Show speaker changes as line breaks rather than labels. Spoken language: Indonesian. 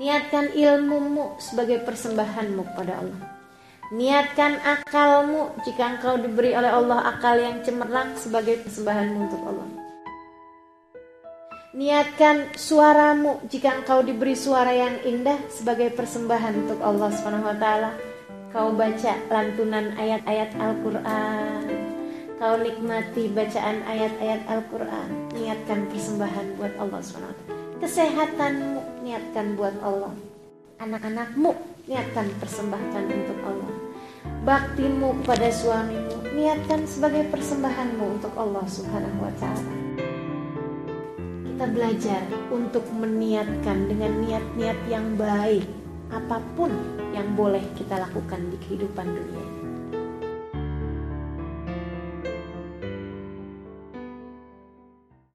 Niatkan ilmumu sebagai persembahanmu kepada Allah. Niatkan akalmu jika engkau diberi oleh Allah akal yang cemerlang sebagai persembahanmu untuk Allah. Niatkan suaramu jika engkau diberi suara yang indah sebagai persembahan untuk Allah taala. Kau baca lantunan ayat-ayat Al-Qur'an. Kau nikmati bacaan ayat-ayat Al-Qur'an. Niatkan persembahan buat Allah taala. Kesehatanmu niatkan buat Allah. Anak-anakmu niatkan persembahkan untuk Allah. Baktimu pada suamimu niatkan sebagai persembahanmu untuk Allah Subhanahu wa taala. Kita belajar untuk meniatkan dengan niat-niat yang baik apa pun yang boleh kita lakukan di kehidupan dunia